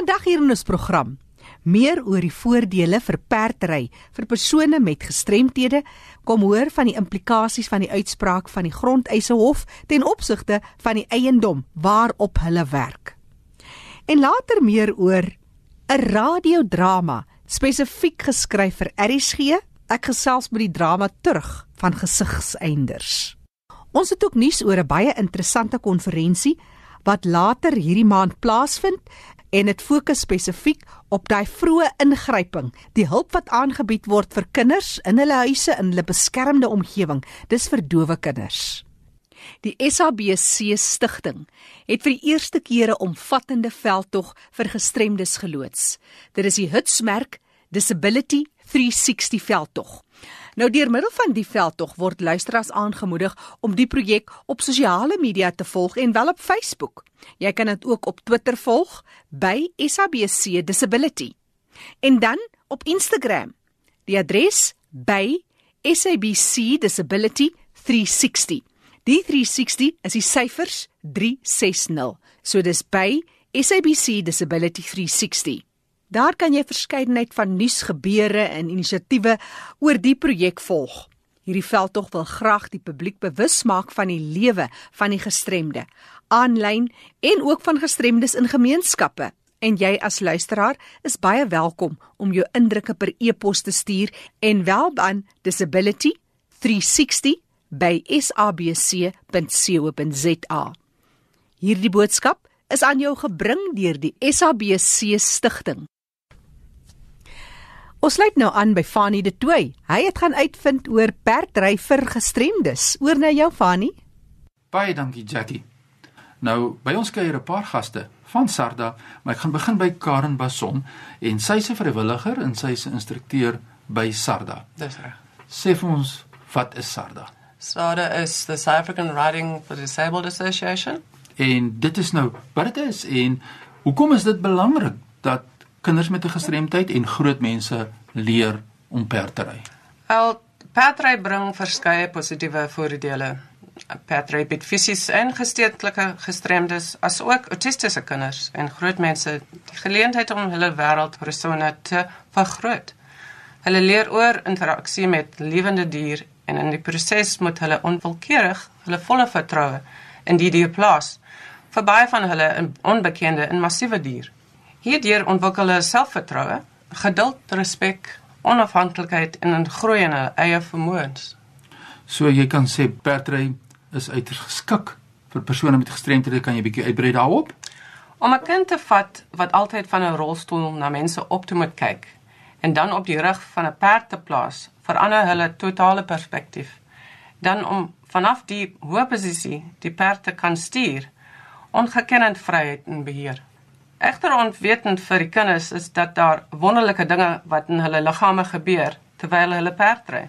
Vandag hier in ons program meer oor die voordele vir perdry vir persone met gestremthede kom hoor van die implikasies van die uitspraak van die Grondeise Hof ten opsigte van die eiendom waarop hulle werk. En later meer oor 'n radiodrama spesifiek geskryf vir RSG. Ek gesels met die drama terug van gesigseinders. Ons het ook nuus oor 'n baie interessante konferensie wat later hierdie maand plaasvind en dit fokus spesifiek op daai vroeë ingryping, die hulp wat aangebied word vir kinders in hulle huise in hulle beskermde omgewing. Dis vir dowe kinders. Die SABC stigting het vir die eerste keer 'n omvattende veldtog vir gestremdes geloods. Dit is die Hitsmerk Disability 360 veldtog. Nou deur middel van die veldtog word luisteraars aangemoedig om die projek op sosiale media te volg en wel op Facebook. Jy kan dit ook op Twitter volg by SABC Disability. En dan op Instagram. Die adres by SABC Disability 360. Die 360 is die syfers 360. So dis by SABC Disability 360. Daar kan jy verskeidenheid van nuusgebeure en inisiatiewe oor die projek volg. Hierdie veldtog wil graag die publiek bewus maak van die lewe van die gestremde, aanlyn en ook van gestremdes in gemeenskappe. En jy as luisteraar is baie welkom om jou indrukke per e-pos te stuur en wel aan disability360by sabc.co.za. Hierdie boodskap is aan jou gebring deur die SABC stigting. Ons sluit nou aan by Fanie de Tooi. Hy het gaan uitvind oor perdry vir gestremdes. Oor na jou Fanie. Baie dankie Jackie. Nou, by ons kuier 'n paar gaste van Sarda, maar ek gaan begin by Karen Bason en sy's 'n vrywilliger en sy's 'n instrukteur by Sarda. Dis reg. Sê vir ons, wat is Sarda? SARDA is the South African Riding for Disabled Association. En dit is nou wat dit is en hoekom is dit belangrik dat kinders met 'n gestremdheid en groot mense leer om perd te ry. Wel, perdry bring verskeie positiewe voordele. Perdry bied fisies en geestelike gestremdes asook autistiese kinders en groot mense die geleentheid om hulle wêreldpersone te vergroot. Hulle leer oor interaksie met lewende dier en in die proses moet hulle onwilkeurig hulle volle vertroue in die dier plaas. Vir baie van hulle 'n onbekende en massiewe dier. Hierdeur ontwikkel hulle selfvertroue, geduld, respek, onafhanklikheid en 'n groei in hulle eie vermoëns. So jy kan sê perdry is uiters geskik vir persone met gestremthede, kan jy bietjie uitbrei daarop? Om 'n kind te vat wat altyd van 'n rolstoel na mense op toe moet kyk en dan op die rug van 'n perd te plaas, verander hulle totale perspektief. Dan om vanaf die hoë posisie die perd te kan stuur, ongekende vryheid en beheer. Egter onwetend vir die kinders is dat daar wonderlike dinge wat in hulle liggame gebeur terwyl hulle perd ry.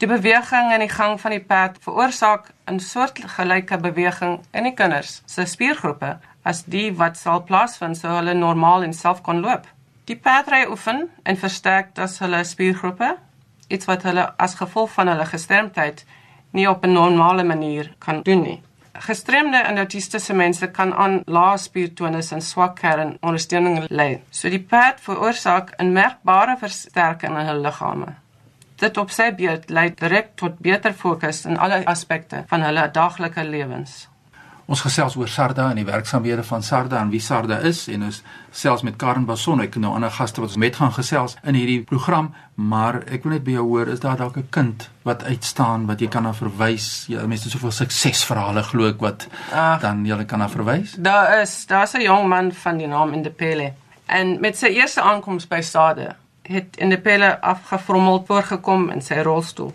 Die beweging en die gang van die perd veroorsaak 'n soortgelyke beweging in die kinders se spiergroepe as die wat sal plaasvind sou hulle normaal en self kon loop. Die perdry oefen en versterk das hulle spiergroepe, iets wat hulle as gevolg van hulle gestremdheid nie op 'n normale manier kan doen nie. Gestremde en autistiese mense kan aan lae spiertonus en swak kernondersteuning ly. So die pad veroorsaak 'n merkbare versterking in hul liggame. Dit op sy beurt lei direk tot beter fokus in alle aspekte van hulle daaglikse lewens. Ons gesels oor Sarda en die werksamehede van Sarda en wie Sarda is en ons selfs met Karen Bason ek nou ander gaste wat ons met gaan gesels in hierdie program maar ek wil net by jou hoor is daar dalk 'n kind wat uitstaan wat jy kan na verwys? Jy mense soveel suksesverhale glo ek wat uh, dan jy kan na verwys. Daar is daar's 'n jong man van die naam Indepele. En met sy eerste aankoms by Sarda het Indepele afgevrommel voorgekom in sy rolstoel.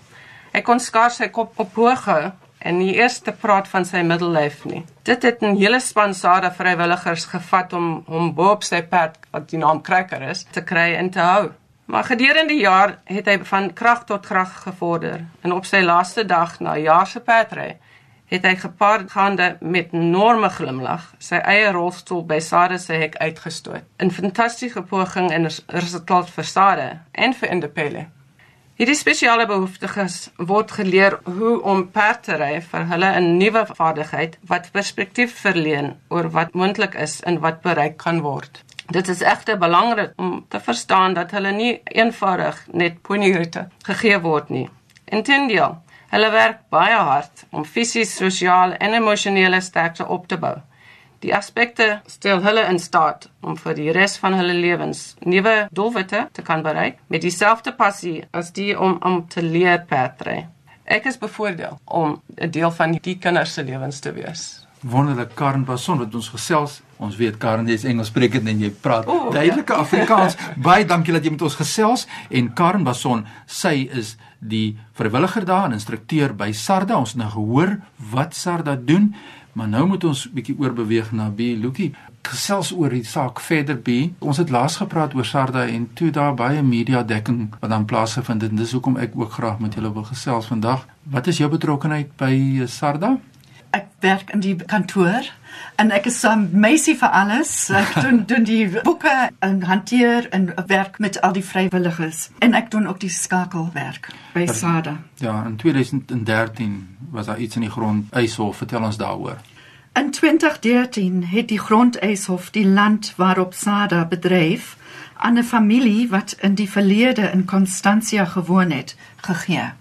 Hy kon skaars sy kop op hoog hou en nie eers te praat van sy middellyf nie. Dit het 'n hele span Sada vrywilligers gevat om hom bo op sy pad wat die naam Cracker is te kry en te hou. Maar gedurende die jaar het hy van krag tot krag gevorder en op sy laaste dag na jaar se padry het hy gepaard gaande met enorme glimlag sy eie rolstoel by Sada se hek uitgestoot. 'n Fantastiese poging en resultaat vir Sada en vir Indepele. Hierdie spesiale behoeftiges word geleer hoe om perd te ry vir hulle 'n nuwe vaardigheid wat perspektief verleen oor wat moontlik is en wat bereik kan word. Dit is egter belangrik om te verstaan dat hulle nie eenvoudig net ponyritte gegee word nie. Inteendeel, hulle werk baie hard om fisies, sosiaal en emosionele sterkte op te bou. Die aspekte stel hulle in staat om vir die res van hulle lewens nuwe doelwitte te kan bereik met dieselfde passie as die om om te leer perdry. Ek is bevoordeel om 'n deel van die kinders se lewens te wees. Wonderlik Karen Bason wat ons gesels. Ons weet Karen jy is Engels sprekend en jy praat O, ja. duidelike Afrikaans. Baie dankie dat jy met ons gesels en Karen Bason, sy is die vrywilliger daar en instrukteur by Sarda. Ons het nou gehoor wat Sarda doen, maar nou moet ons bietjie oorbeweeg na B Lukie. Gesels oor die saak verder B. Ons het laas gepraat oor Sarda en toe daar baie media dekking wat dan plaasgevind het en dis hoekom ek ook graag met julle wil gesels vandag. Wat is jou betrokkeheid by eh, Sarda? Werk in die kantoor en ek is 'n um, meisie vir alles. Ek doen doen die boeke en hanteer en werk met al die vrywilligers en ek doen ook die skakelwerk by SADA. Ja, in 2013 was daar iets in die grond eishof. Vertel ons daaroor. In 2013 het die Grondeishof die land waarop SADA bedryf aan 'n familie wat in die verlede in Constantia gewoon het gegee.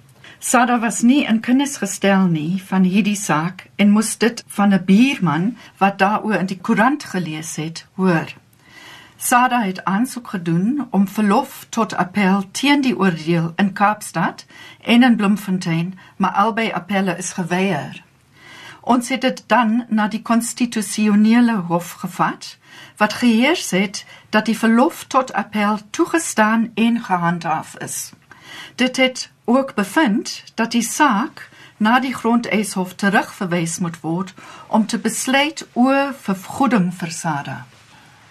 SADA was nie in kennis gestel nie van hierdie saak en moes dit van 'n buurman wat daaroor in die koerant gelees het hoor. SADA het aansoek gedoen om verlof tot appel teen die oordeel in Kaapstad en in Bloemfontein, maar albei appelle is geweier. Ons het dit dan na die konstitusionele hof gevat wat geheers het dat die verlof tot appel toegestaan en gehandhaaf is. Dit het ook bevind dat die saak na die grondeishof terugverwys moet word om te besluit oor vergoeding vir SADA.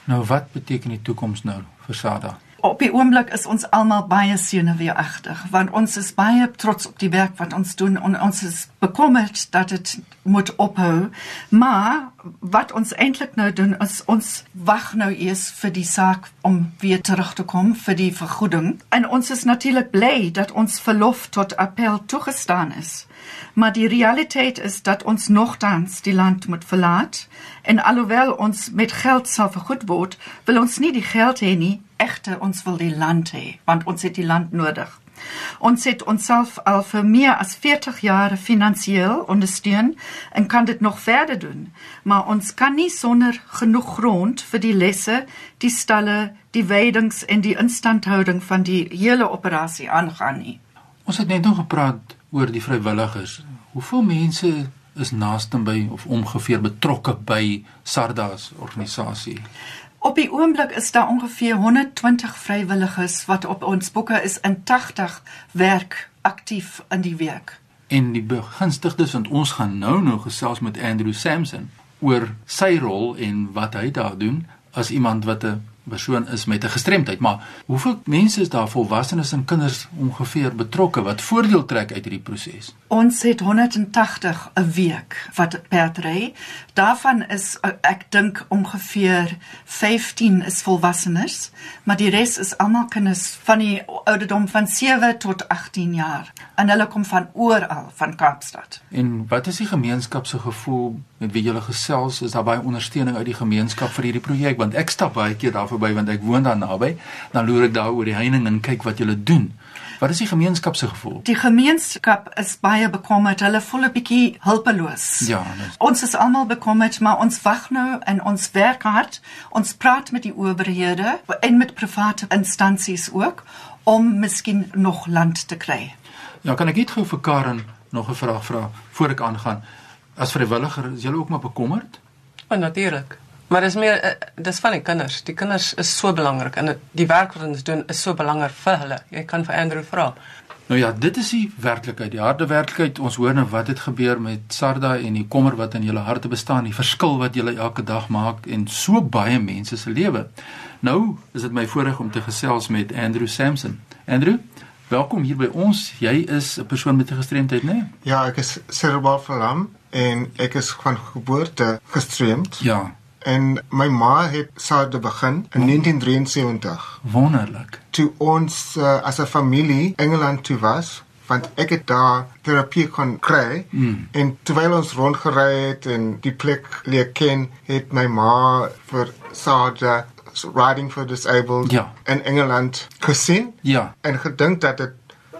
Nou wat beteken die toekoms nou vir Sada? Op die oomblik is ons almal baie senuweeagtig want ons is baie trots op die werk wat ons doen en ons is bekommerd dat dit moet ophou. Maar wat ons eintlik nou doen is ons wag nou eers vir die saak om weer terug te kom vir die vergoeding. En ons is natuurlik bly dat ons verlof tot appel toegestaan is. Maar die realiteit is dat ons nogtans die land moet verlaat en alhoewel ons met geld sal vergoed word, wil ons nie die geld hê nie, egter ons wil die land hê, want ons het die land nodig. Ons het onsself al vir meer as 40 jaar finansiëel ondersteun en kan dit nog verder doen, maar ons kan nie sonder genoeg grond vir die lesse, die stalle, die weidings en die instandhouding van die hele operasie aangaan nie. Ons het net nog gepraat oor die vrywilligers. Hoeveel mense is naaste by of ongeveer betrokke by Sarda se organisasie? Op die oomblik is daar ongeveer 120 vrywilligers wat op ons boeke is in 80 werk aktief in die werk. En die begunstigdes want ons gaan nou nou gesels met Andrew Samson oor sy rol en wat hy daar doen as iemand wat 'n persoon is met 'n gestremdheid. Maar hoeveel mense is daar volwassenes en kinders ongeveer betrokke wat voordeel trek uit hierdie proses? Ons het 180 'n week wat perdry. Daarvan is ek dink ongeveer 15 is volwassenes, maar die res is almal kinders van die ouderdom van 7 tot 18 jaar. En hulle kom van oral van Kaapstad. En wat is die gemeenskap se gevoel met wie julle gesels? Is daar baie ondersteuning uit die gemeenskap vir hierdie projek? Want ek stap baie keer daar verby want ek woon daar naby. Dan loer ek daar oor die heining en kyk wat julle doen. Wat is die gemeenskap se gevoel? Die gemeenskap is baie bekommerd. Hulle voel 'n bietjie hulpeloos. Ja, dis Ons is almal bekommerd, maar ons wag nou en ons werk hard. Ons praat met die owerhede en met private instansies ook om miskien nog land te kry. Ja, kan ek net gou vir Karen nog 'n vraag vra voor ek aangaan? As vrywilliger, is julle ook maar bekommerd? En natuurlik. Maar dis meer uh, dis van die kinders. Die kinders is so belangrik en die werk wat ons doen is so belangrik vir hulle. Jy kan vir Andrew vra. Nou ja, dit is die werklikheid, die harde werklikheid. Ons hoor nou wat het gebeur met Sarda en die kommer wat in julle harte bestaan, die verskil wat julle elke dag maak en so baie mense se lewe. Nou is dit my voorreg om te gesels met Andrew Samson. Andrew, welkom hier by ons. Jy is 'n persoon met 'n gestremdheid, né? Nee? Ja, ek is cerebral verlam en ek is van geboorte gestremd. Ja, En my ma het SARD begin in 1973 wonderlik. toe ons uh, as 'n familie Engeland toe was want ek het daar terapie kon kry Mm. en terwyl ons rondgery het en die plek leer ken het my ma vir SARD Riding for Disabled Ja. in Engeland gesien Ja. en gedink dat dit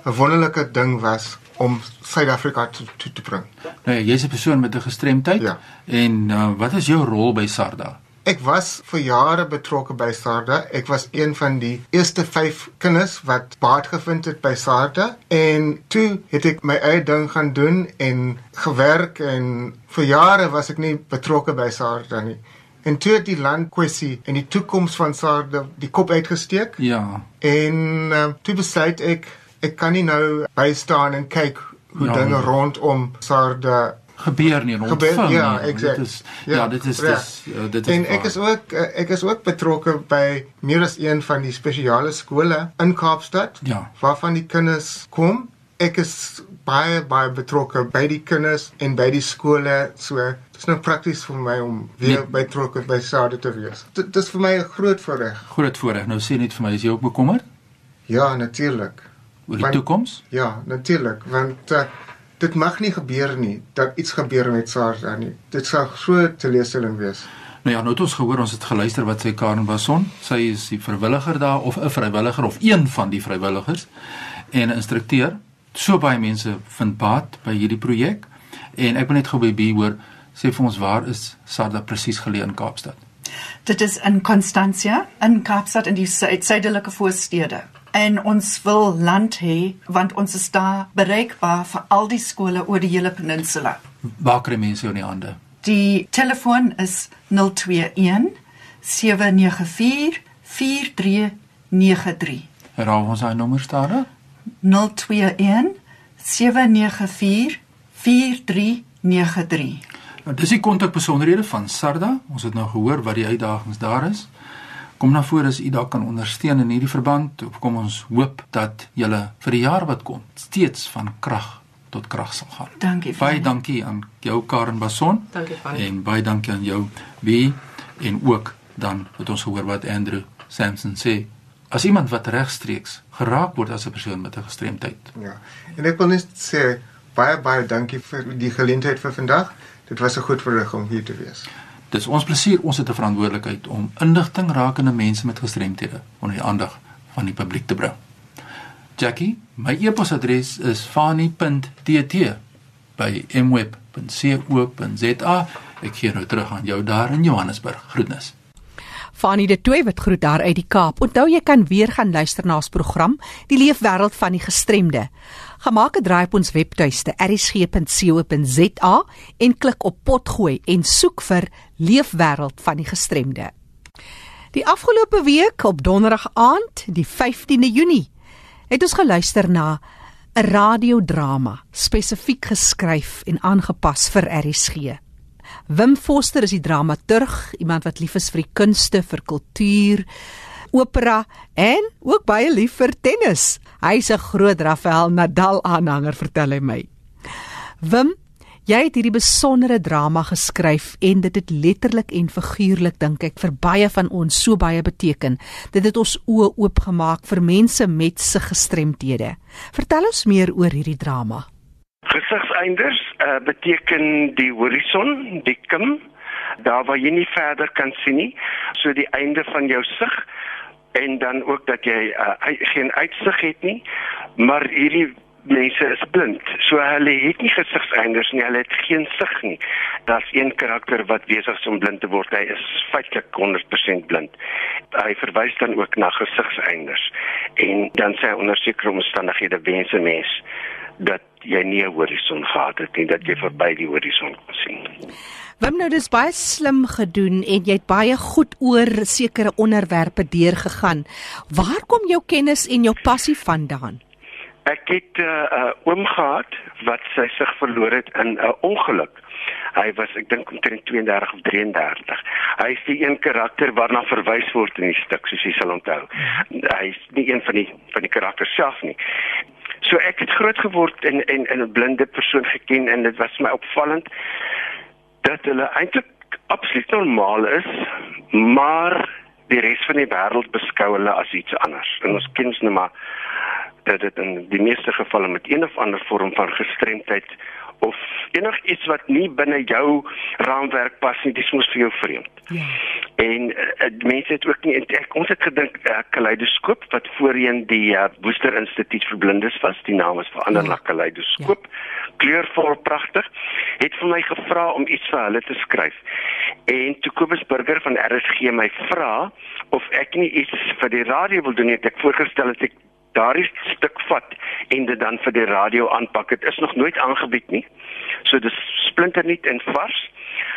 'n wonderlike ding was om Suid-Afrika toe, toe te bring. Nou ja, jy's 'n persoon met 'n gestremdheid Ja. en uh, wat is jou rol by SARDA? Ek was vir jare betrokke by SARDA. Ek was een van die eerste 5 kinders wat baat gevind het by SARDA en toe het ek my eie ding gaan doen en gewerk en vir jare was ek nie betrokke by SARDA nie. En toe het die landkwessie en die toekoms van SARDA die kop uitgesteek Ja. en uh, toe besluit ek ek kan nie nou bystaan en kyk hoe Ja. ja, dinge rondom SARDA Gebeur nie rondvang gebeur. Ja, exact. Dit is ja, dit is reg. dis ja, dit is En ek waar. is ook eh, ek is ook betrokke by meer as een van die spesiale skole in Kaapstad Ja. waarvan die kinders kom. Ek is baie baie betrokke by die kinders en by die skole. So dit is nou prakties vir my om weer Nee. betrokke by SADA te wees. Dit dis vir my 'n groot voorreg. groot voorreg. Nou sê net vir my, is jy ook bekommerd Ja, natuurlik. Oor die Want- toekoms? Ja, natuurlik, want uh, dit mag nie gebeur nie dat iets gebeur met SARS nie. Dit sou groot teleurstelling wees. Nou ja, nou het ons gehoor, ons het geluister wat sê Karen Bason. Sy is die vrywilliger daar of 'n vrywilliger of een van die vrywilligers en 'n instrukteur. So baie mense vind baat by hierdie projek en ek wil net gou by B hoor sê vir ons waar is Sarda presies geleë in Kaapstad? Dit is in Constantia, in Kaapstad in die suid suidelike voorstede. En ons wil land hê want ons is daar bereikbaar vir al die skole oor die hele peninsula. Waar kry mense jou in die hande? Die telefoon is 021 794 4393. Herhaal ons daai nommer stadig. 021 794 4393. Nou, dis die kontakbesonderhede van Sarda. Ons het nou gehoor wat die uitdagings daar is. Kom na vore as u daar kan ondersteun in hierdie verband. Kom ons hoop dat julle vir die jaar wat kom steeds van krag tot krag sal gaan. Dankie. Baie dankie aan jou Karen Bason. Dankie, Fanny. En baie dankie aan jou wie en ook dan het ons gehoor wat Andrew Samson sê. As iemand wat regstreeks geraak word as 'n persoon met 'n gestremdheid. Ja. En ek wil net sê baie baie dankie vir die geleentheid vir vandag. Dit was 'n goed voorreg om hier te wees. Dis ons plesier, ons het 'n verantwoordelikheid om inligting rakende mense met gestremthede onder die aandag van die publiek te bring. Jackie, my e-posadres is fani.tt by mweb.co.za. Ek gee nou terug aan jou daar in Johannesburg. Groetnis. Fanie de Tooi wat groet daar uit die Kaap. Onthou jy kan weer gaan luister na ons program Die Leefwêreld van die Gestremde. Gemaak 'n draai op ons webtuiste erisg.co.za en klik op potgooi en soek vir Leefwêreld van die Gestremde. Die afgelope week op donderdag aand, die 15de Junie, het ons geluister na 'n radiodrama spesifiek geskryf en aangepas vir RSG. Wim Foster is die dramaturg, iemand wat lief is vir die kunste, vir kultuur, opera en ook baie lief vir tennis. Hy's 'n groot Rafael Nadal aanhanger, vertel hy my. Wim, jy het hierdie besondere drama geskryf en dit het letterlik en figuurlik dink ek vir baie van ons so baie beteken. Dit het ons oë oopgemaak vir mense met se gestremthede. Vertel ons meer oor hierdie drama. Gesigseinders uh, beteken die horison, die kim, daar waar jy nie verder kan sien nie, so die einde van jou sig en dan ook dat jy uh, geen uitsig het nie, maar hierdie mense is blind. So hulle het nie gesigseinders nie, hulle het geen sig nie. Daar's een karakter wat besig is om blind te word. Hy is feitelik 100% blind. Hy verwys dan ook na gesigseinders. En dan sê hy onder sekere omstandighede wens 'n mens dat jy nie 'n horison gehad het nie, dat jy verby die horison kon sien. Wim nou dis baie slim gedoen en jy het baie goed oor sekere onderwerpe deurgegaan. Waar kom jou kennis en jou passie vandaan? Ek het 'n uh, uh, oom gehad wat sy sig verloor het in 'n ongeluk. Hy was ek dink omtrent 32 of 33. Hy is die een karakter waarna verwys word in die stuk, soos jy sal onthou. Hy is nie een van die van die karakters self nie. So ek het groot geword en en in 'n blinde persoon geken en dit was my opvallend dat hulle eintlik absoluut normaal is, maar die res van die wêreld beskou hulle as iets anders. En ons ken nou maar dat dit in die meeste gevalle met een of ander vorm van gestremdheid of enigiets wat nie binne jou raamwerk pas nie, dis mos vir jou vreemd. Ja. En uh, mense het ook nie ek, ons het gedink 'n uh, kaleidoskoop wat voorheen die uh, Booster Instituut vir Blindes was, die naam is verander ja. na kaleidoskoop. Ja. Kleurvol pragtig. Het vir my gevra om iets vir hulle te skryf. En toe Kobus Burger van RSG my vra of ek nie iets vir die radio wil doen nie, het ek voorgestel dat ek daardie stuk vat en dit dan vir die radio aanpak. Dit is nog nooit aangebied nie. So dis splinternuut en vars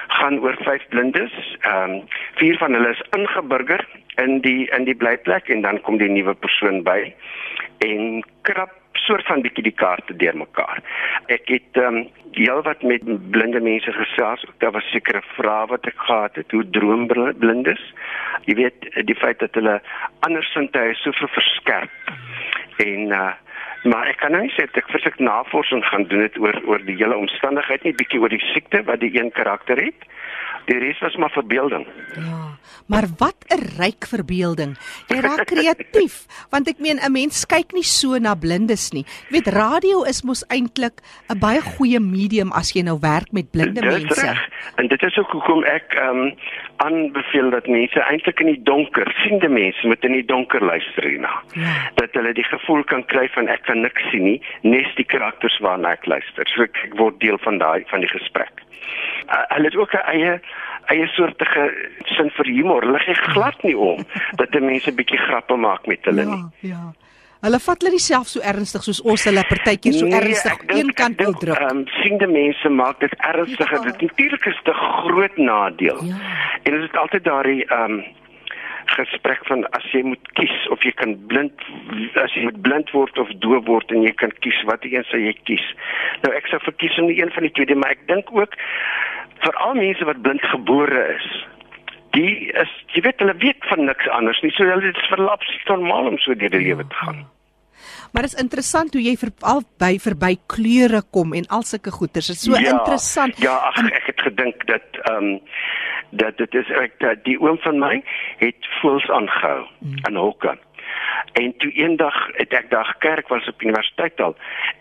gaan oor vyf blindes. Ehm um, vier van hulle is ingeburger in die in die blyplek en dan kom die nuwe persoon by en krap soort van bietjie die kaarte deurmekaar. Ek het ehm um, heelwat met blinde mense gesels. Daar was sekere vrae wat ek gehad het. Hoe droom blindes? Jy weet die feit dat hulle andersins hy so verskerp en uh maar ek kan nou nie sê ek verseker navorsing gaan doen dit oor oor die hele omstandigheid nie bietjie oor die siekte wat die een karakter het Die res was maar verbeelding. Ja, maar wat 'n ryk verbeelding. Jy raak kreatief, want ek meen 'n mens kyk nie so na blindes nie. Jy weet radio is mos eintlik 'n baie goeie medium as jy nou werk met blinde dit mense. Reg. En dit is ook hoekom ek ehm um, aanbeveel dat mense eintlik in die donker, siende mense moet in die donker luister hierna. Ja. Dat hulle die gevoel kan kry van ek kan niks sien nie, nes die karakters waarna ek luister. So ek, ek word deel van daai van die gesprek uh, hulle het ook 'n eie eie soortige sin vir humor. Hulle gee glad nie om dat die mense bietjie grappe maak met hulle nie. Ja, ja. Hulle vat hulle self so ernstig soos ons hulle partykeer so nee, ernstig dink, een kant wil druk. Ehm um, sien die mense maak dit ernstiger. Ja. Dit natuurlik is 'n groot nadeel. Ja. En dit is altyd daardie ehm um, gesprek van as jy moet kies of jy kan blind as jy moet blind word of doof word en jy kan kies watter een sal jy kies. Nou ek sou verkies om een van die twee, maar ek dink ook veral mense wat blind gebore is. Die is jy weet hulle weet van niks anders nie. So hulle is verlaps normaal om so deur die lewe te gaan. Maar dit is interessant hoe jy veral by verby kleure kom en al sulke goeters. Dit is so ja, interessant. Ja, ach, ek het gedink dat ehm um, dat dit is ek dat die oom van my het voels aangehou hmm. in Hokke. En toe eendag het ek daar kerk was op universiteit al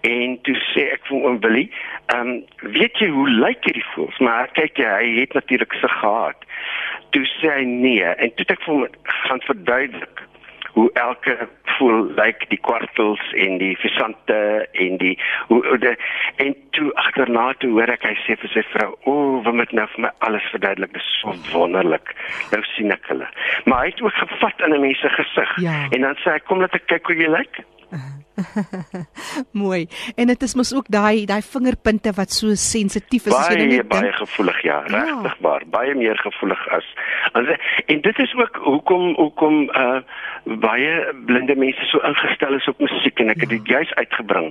en toe sê ek vir oom Willie, ehm um, weet jy hoe lyk hierdie voels? Maar kyk jy, hy het natuurlik se gehad. Toe sê hy nee en toe ek vir hom gaan verduidelik hoe elke voel lyk like die kwartels en die visante en die hoe de, en toe agterna toe hoor ek hy sê vir sy vrou o oh, wat moet nou vir my alles verduidelik dis so wonderlik nou sien ek hulle maar hy het ook gevat in 'n mens se gesig ja. en dan sê hy kom laat ek kyk hoe jy lyk like. Mooi. En dit is mos ook daai daai vingerpunte wat so sensitief is as jy net baie gevoelig ja, ja. regtig waar, baie meer gevoelig as. En, en dit is ook hoekom hoekom uh baie blinde mense so ingestel is op musiek en ek het dit ja. juis uitgebring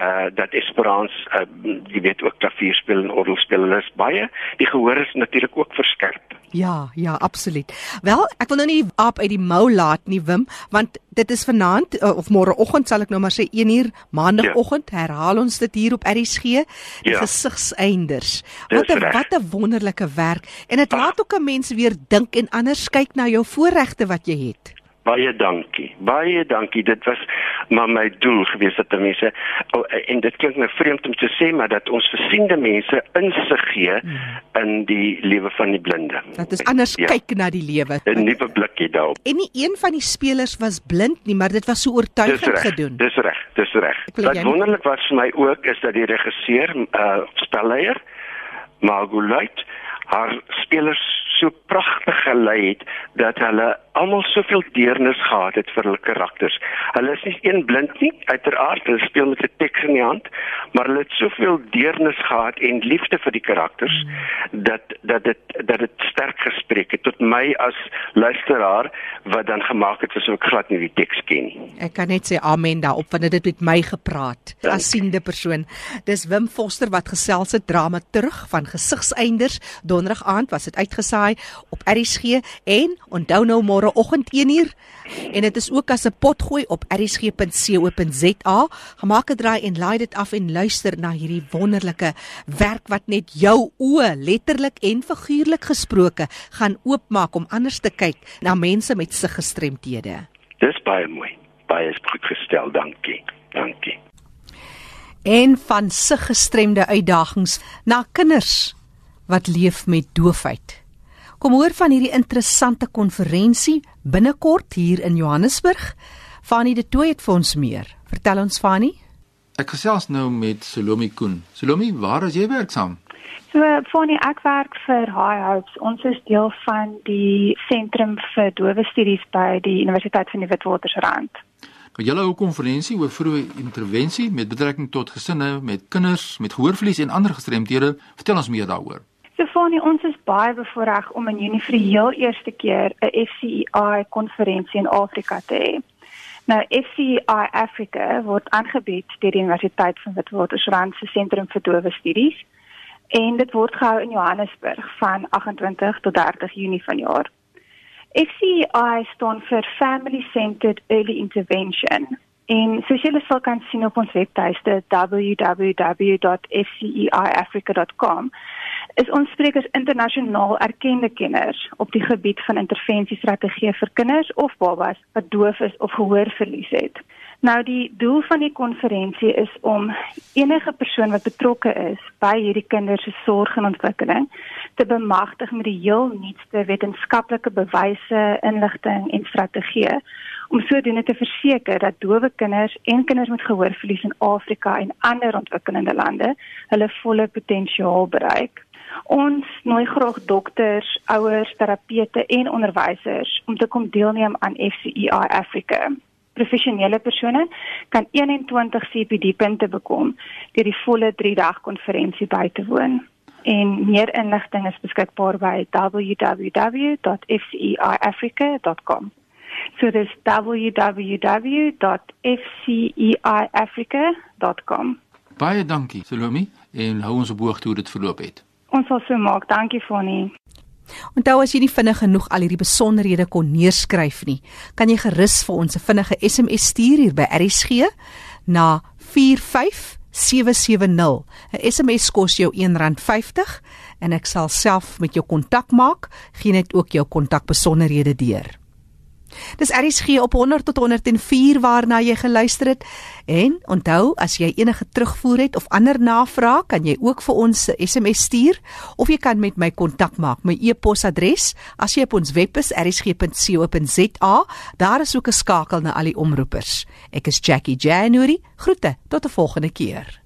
uh dat Esperance uh jy weet ook klavier speel en orgel speel is baie die gehoor is natuurlik ook verskerp. Ja, ja, absoluut. Wel, ek wil nou nie aap uit die mou laat nie, Wim, want dit is vanaand uh, of môreoggend sal ek nou maar sê 1 uur maandagooggend ja. herhaal ons dit hier op RSG die ja. gesigseinders. Wat 'n wat 'n wonderlike werk en dit laat ook 'n mens weer dink en anders kyk na jou voorregte wat jy het. Baie dankie. Baie dankie. Dit was maar my doel gewees dat mense oh, en dit klink nou vreemd om te sê maar dat ons versiende mense insig gee hmm. in die lewe van die blinde. Dat is anders ja. kyk na die lewe. 'n Nuwe blikkie daarop. En nie een van die spelers was blind nie, maar dit was so oortuigend gedoen. Dis reg. Dis reg. Wat wonderlik was vir my ook is dat die regisseur, uh spelleier Margot Luit haar spelers so pragtig gelei het dat hulle almal soveel deernis gehad het vir hulle karakters. Hulle is nie een blind nie, uiteraard, hulle speel met 'n teks in die hand, maar hulle het soveel deernis gehad en liefde vir die karakters dat dat dit dat dit sterk gespreek het tot my as luisteraar wat dan gemaak het asof ek glad nie die teks ken nie. Ek kan net sê amen daarop want dit het met my gepraat as siende persoon. Dis Wim Foster wat gesels het drama terug van gesigseinders donderdag aand was dit uitgesaai op RSG en onthou nou môre môreoggend 1uur en dit is ook as 'n potgooi op rsg.co.za. Gemaak 'n draai en laai dit af en luister na hierdie wonderlike werk wat net jou oë letterlik en figuurlik gesproke gaan oopmaak om anders te kyk na mense met siggestremthede. Dis baie mooi. Baie goed gestel, dankie. Dankie. En van siggestremde uitdagings na kinders wat leef met doofheid. Kom hoor van hierdie interessante konferensie binnekort hier in Johannesburg. Fanie de Tooy het vir ons meer. Vertel ons Fanie. Ek gesels nou met Salomi Koen. Salomi, waar is jy werksaam? So Fanie, ek werk vir High Hopes. Ons is deel van die sentrum vir dowe studies by die Universiteit van die Witwatersrand. Nou julle hou konferensie oor vroeë intervensie met betrekking tot gesinne met kinders met gehoorverlies en ander gestremthede. Vertel ons meer daaroor. Stefanie, ons is baie bevoorreg om in Junie vir die heel eerste keer 'n FCEI konferensie in Afrika te hê. Nou FCEI Africa word aangebied deur die Universiteit van Witwatersrand se Sentrum vir Dowe Studies en dit word gehou in Johannesburg van 28 tot 30 Junie vanjaar. FCEI staan vir Family Centered Early Intervention. En soos julle sal kan sien op ons webtuiste www.fceiafrica.com is ons sprekers internasionaal erkende kenners op die gebied van intervensiestrategieë vir kinders of babas wat doof is of gehoorverlies het. Nou die doel van die konferensie is om enige persoon wat betrokke is by hierdie kinders se sorg en ontwikkeling te bemagtig met die heel nuutste wetenskaplike bewyse, inligting en strategieë om sodoende te verseker dat dowe kinders en kinders met gehoorverlies in Afrika en ander ontwikkelende lande hulle volle potensiaal bereik. Ons nooi graag dokters, ouers, terapeute en onderwysers om te kom deelneem aan FCEI Africa. Professionele persone kan 21 CPD punte bekom deur die volle 3-dag konferensie by te woon. En meer inligting is beskikbaar by www.fceiafrica.com. So dis www.fceiafrica.com. Baie dankie, Salome, en hou ons op hoogte hoe dit verloop het. Ons sal so maak. Dankie Fonnie. Onthou as jy nie vinnig genoeg al hierdie besonderhede kon neerskryf nie, kan jy gerus vir ons 'n vinnige SMS stuur hier by RSG na 45770. 'n SMS kos jou R1.50 en ek sal self met jou kontak maak, gee net ook jou kontakbesonderhede deur. Dis RSG op 100 tot 104 waarna jy geluister het. En onthou, as jy enige terugvoer het of ander navrae, kan jy ook vir ons 'n SMS stuur of jy kan met my kontak maak. My e-posadres, as jy op ons web is rsg.co.za, daar is ook 'n skakel na al die omroepers. Ek is Jackie January. Groete tot 'n volgende keer.